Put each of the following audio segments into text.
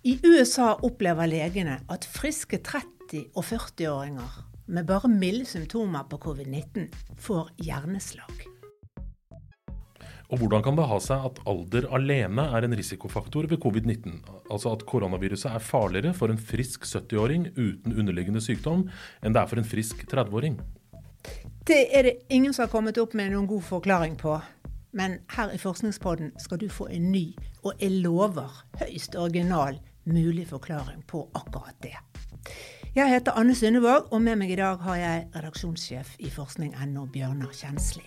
I USA opplever legene at friske 30- og 40-åringer med bare milde symptomer på covid-19 får hjerneslag. Og hvordan kan det ha seg at alder alene er en risikofaktor ved covid-19? Altså at koronaviruset er farligere for en frisk 70-åring uten underliggende sykdom enn det er for en frisk 30-åring? Det er det ingen som har kommet opp med noen god forklaring på. Men her i Forskningspodden skal du få en ny, og jeg lover høyst original, mulig forklaring på akkurat det. Jeg heter Anne Sundevåg, og med meg i dag har jeg redaksjonssjef i forskning.no, Bjørnar Kjensli.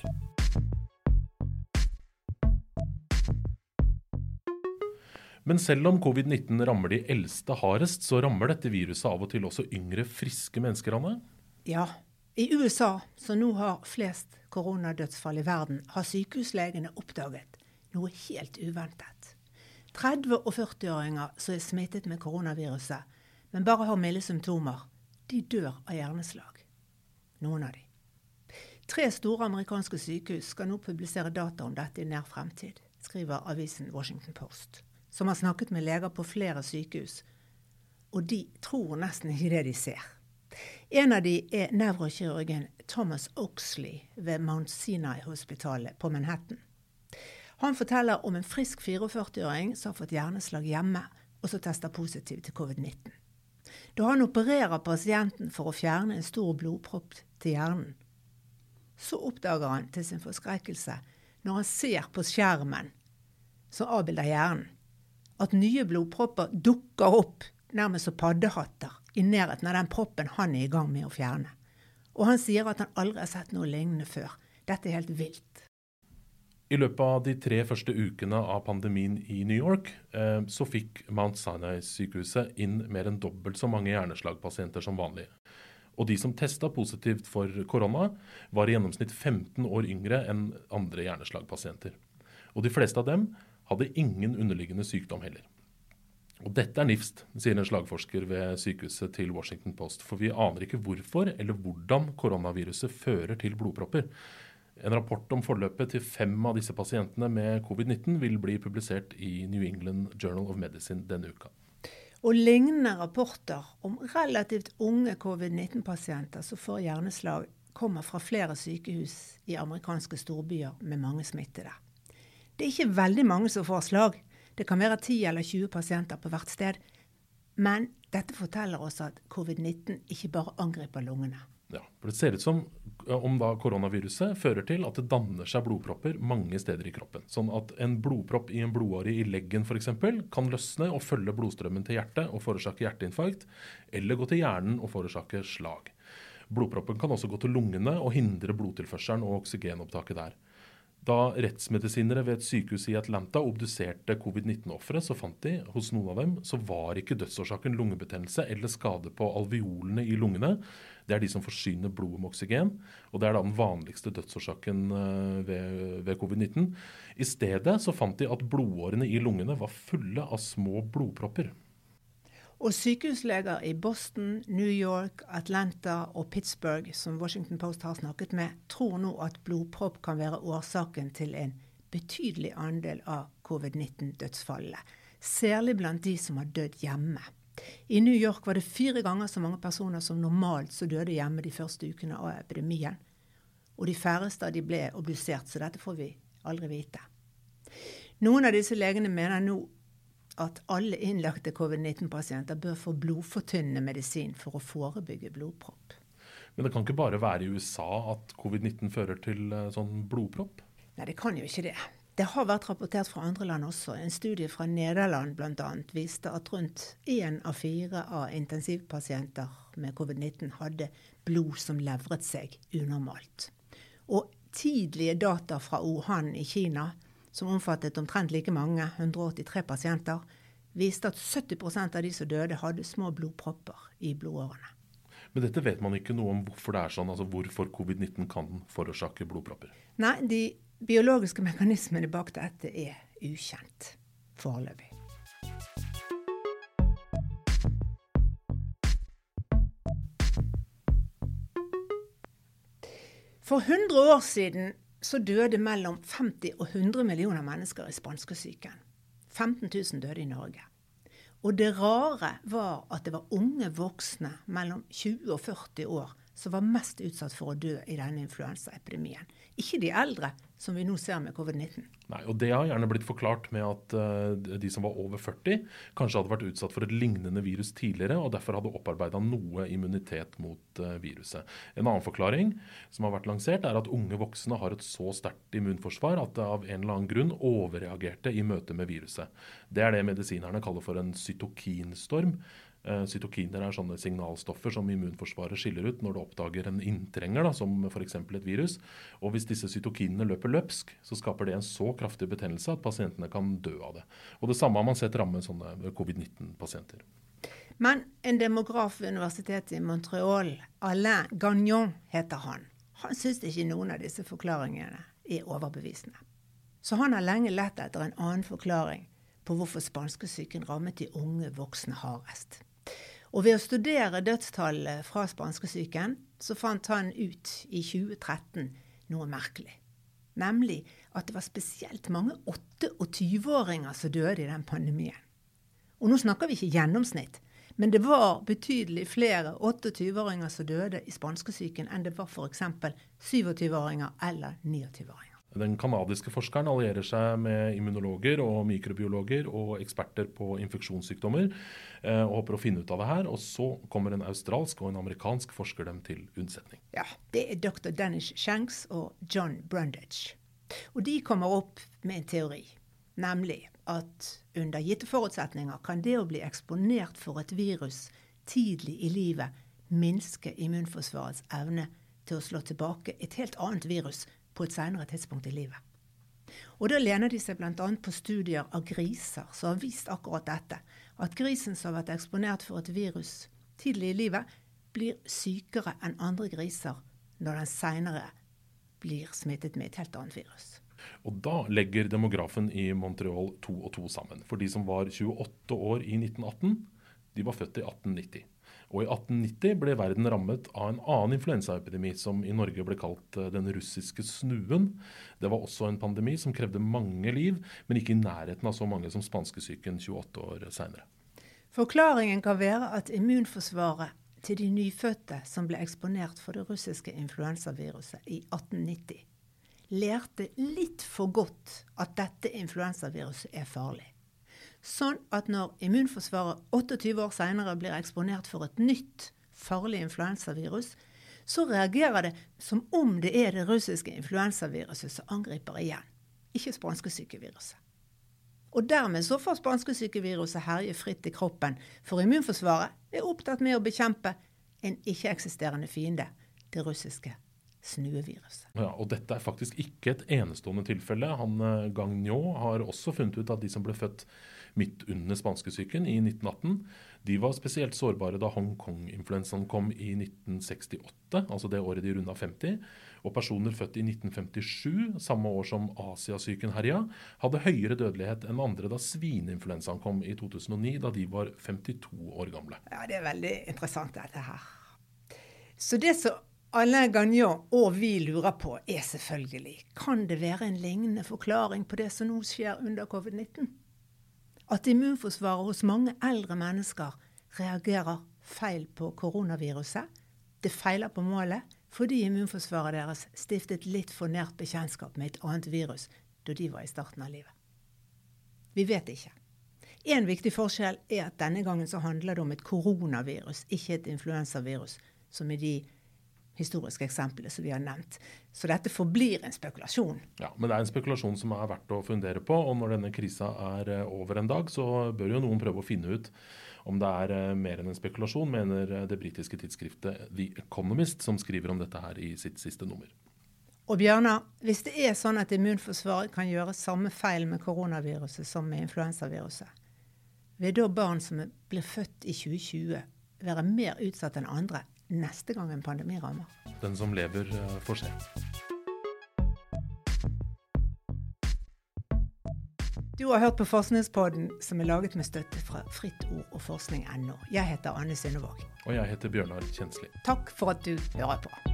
Men selv om covid-19 rammer de eldste hardest, så rammer dette viruset av og til også yngre, friske mennesker, Anne? Ja. I USA, som nå har flest koronadødsfall i verden, har sykehuslegene oppdaget noe helt uventet. 30- og 40-åringer som er smittet med koronaviruset, men bare har milde symptomer, de dør av hjerneslag. Noen av de. Tre store amerikanske sykehus skal nå publisere data om dette i nær fremtid, skriver avisen Washington Post som har snakket med leger på flere sykehus, og de tror nesten ikke det de ser. En av de er nevrokirurgen Thomas Oxley ved Mount Sinai-hospitalet på Manhattan. Han forteller om en frisk 44-åring som har fått hjerneslag hjemme, og som tester positiv til covid-19. Da han opererer pasienten for å fjerne en stor blodpropp til hjernen, så oppdager han til sin forskrekkelse, når han ser på skjermen som avbilder hjernen, at nye blodpropper dukker opp nærmest som paddehatter i nærheten av den proppen han er i gang med å fjerne. Og han sier at han aldri har sett noe lignende før. Dette er helt vilt. I løpet av de tre første ukene av pandemien i New York eh, så fikk Mount Sinai-sykehuset inn mer enn dobbelt så mange hjerneslagpasienter som vanlig. Og de som testa positivt for korona, var i gjennomsnitt 15 år yngre enn andre hjerneslagpasienter. Og de fleste av dem hadde ingen underliggende sykdom heller. Og dette er nifst, sier en slagforsker ved sykehuset til Washington Post. For vi aner ikke hvorfor eller hvordan koronaviruset fører til blodpropper. En rapport om forløpet til fem av disse pasientene med covid-19 vil bli publisert i New England Journal of Medicine denne uka. Og lignende rapporter om relativt unge covid-19-pasienter som får hjerneslag, kommer fra flere sykehus i amerikanske storbyer med mange smittede. Det er ikke veldig mange som får slag. Det kan være 10 eller 20 pasienter på hvert sted. Men dette forteller oss at covid-19 ikke bare angriper lungene. Ja, for Det ser ut som om da koronaviruset fører til at det danner seg blodpropper mange steder i kroppen. Sånn at en blodpropp i en blodåre i leggen f.eks. kan løsne og følge blodstrømmen til hjertet og forårsake hjerteinfarkt, eller gå til hjernen og forårsake slag. Blodproppen kan også gå til lungene og hindre blodtilførselen og oksygenopptaket der. Da rettsmedisinere ved et sykehus i Atlanta obduserte covid-19-ofre, så fant de hos noen av dem så var ikke dødsårsaken lungebetennelse eller skade på alveolene i lungene. Det er de som forsyner blodet med oksygen, og det er da den vanligste dødsårsaken eh, ved, ved covid-19. I stedet så fant de at blodårene i lungene var fulle av små blodpropper. Og sykehusleger i Boston, New York, Atlanta og Pittsburgh, som Washington Post har snakket med, tror nå at blodpropp kan være årsaken til en betydelig andel av covid-19-dødsfallene. Særlig blant de som har dødd hjemme. I New York var det fire ganger så mange personer som normalt som døde hjemme de første ukene av epidemien. Og de færreste av de ble obdusert, så dette får vi aldri vite. Noen av disse legene mener nå at alle innlagte covid-19-pasienter bør få blodfortynnende medisin for å forebygge blodpropp. Men det kan ikke bare være i USA at covid-19 fører til eh, sånn blodpropp? Nei, det kan jo ikke det. Det har vært rapportert fra andre land også. En studie fra Nederland bl.a. viste at rundt én av fire av intensivpasienter med covid-19 hadde blod som levret seg unormalt. Og tidlige data fra Wuhan i Kina som omfattet omtrent like mange, 183 pasienter, viste at 70% av de som døde, hadde små blodpropper i blodårene. Men dette vet man ikke noe om hvorfor det er sånn, altså hvorfor covid-19 kan forårsake blodpropper? Nei, de biologiske mekanismene bak dette er ukjent foreløpig. For 100 år siden så døde mellom 50 og 100 millioner mennesker i spanskesyken. 15 000 døde i Norge. Og det rare var at det var unge voksne mellom 20 og 40 år som var mest utsatt for å dø i denne influensaepidemien. Ikke de eldre, som vi nå ser med covid-19. Nei, og Det har gjerne blitt forklart med at uh, de som var over 40, kanskje hadde vært utsatt for et lignende virus tidligere og derfor hadde opparbeida noe immunitet mot uh, viruset. En annen forklaring som har vært lansert, er at unge voksne har et så sterkt immunforsvar at det av en eller annen grunn overreagerte i møte med viruset. Det er det medisinerne kaller for en cytokinstorm. Eh, cytokiner er sånne signalstoffer som immunforsvaret skiller ut når det oppdager en inntrenger, da, som f.eks. et virus. Og Hvis disse cytokinene løper løpsk, så skaper det en så kraftig betennelse at pasientene kan dø av det. Og Det samme har man sett ramme sånne covid-19-pasienter. Men en demograf ved universitetet i Montreal, Alain Gagnon heter han, han syns ikke noen av disse forklaringene er overbevisende. Så han har lenge lett etter en annen forklaring på hvorfor spanskesyken rammet de unge voksne hardest. Og ved å studere dødstallene fra spanskesyken, så fant han ut i 2013 noe merkelig. Nemlig at det var spesielt mange 28-åringer som døde i den pandemien. Og nå snakker vi ikke gjennomsnitt, men det var betydelig flere 28-åringer som døde i spanskesyken enn det var f.eks. 27-åringer eller 29-åringer. Den canadiske forskeren allierer seg med immunologer og mikrobiologer og eksperter på infeksjonssykdommer eh, og håper å finne ut av det her. Og så kommer en australsk og en amerikansk forsker dem til unnsetning. Ja, Det er dr. Dennis Shanks og John Brundage. Og de kommer opp med en teori, nemlig at under gitte forutsetninger kan det å bli eksponert for et virus tidlig i livet minske immunforsvarets evne til å slå tilbake et helt annet virus på et senere tidspunkt i livet. Og Da lener de seg bl.a. på studier av griser som har vist akkurat dette. At grisen som har vært eksponert for et virus tidlig i livet, blir sykere enn andre griser når den seinere blir smittet med et helt annet virus. Og Da legger demografen i Montreal to og to sammen. For de som var 28 år i 1918, de var født i 1890. Og i 1890 ble verden rammet av en annen influensaepidemi, som i Norge ble kalt eh, den russiske snuen. Det var også en pandemi som krevde mange liv, men ikke i nærheten av så mange som spanskesyken 28 år seinere. Forklaringen kan være at immunforsvaret til de nyfødte som ble eksponert for det russiske influensaviruset i 1890, lærte litt for godt at dette influensaviruset er farlig. Sånn at når immunforsvaret 28 år senere blir eksponert for et nytt farlig influensavirus, så reagerer det som om det er det russiske influensaviruset som angriper igjen, ikke spanskesykeviruset. Og dermed så får spanskesykeviruset herje fritt i kroppen, for immunforsvaret er opptatt med å bekjempe en ikke-eksisterende fiende, det russiske snueviruset. Ja, og dette er faktisk ikke et enestående tilfelle. Han eh, Gagnon har også funnet ut at de som ble født midt under spanskesyken i 1918, de var spesielt sårbare da Hongkong-influensaen kom i 1968, altså det året de runda 50. Og personer født i 1957, samme år som Asiasyken herja, hadde høyere dødelighet enn andre da svineinfluensaen kom i 2009, da de var 52 år gamle. Ja, Det er veldig interessant, dette her. Så det som Alain Gagnon og vi lurer på, er selvfølgelig kan det være en lignende forklaring på det som nå skjer under covid-19? At immunforsvaret hos mange eldre mennesker reagerer feil på koronaviruset. Det feiler på målet fordi immunforsvaret deres stiftet litt for nært bekjentskap med et annet virus da de var i starten av livet. Vi vet ikke. En viktig forskjell er at denne gangen så handler det om et koronavirus, ikke et influensavirus, som i de historiske eksemplene som vi har nevnt. Så dette forblir en spekulasjon. Ja, Men det er en spekulasjon som er verdt å fundere på. Og når denne krisa er eh, over en dag, så bør jo noen prøve å finne ut om det er eh, mer enn en spekulasjon, mener eh, det britiske tidsskriftet The Economist, som skriver om dette her i sitt siste nummer. Og Bjørnar, hvis det er sånn at immunforsvaret kan gjøre samme feil med koronaviruset som med influensaviruset, vil da barn som blir født i 2020 være mer utsatt enn andre neste gang en pandemi rammer. Den som lever, eh, får se. Du har hørt på Forskningspodden som er laget med støtte fra Fritt Ord og forskning.no. Jeg heter Anne Synnevåg. Og jeg heter Bjørnar Kjensli. Takk for at du hører på.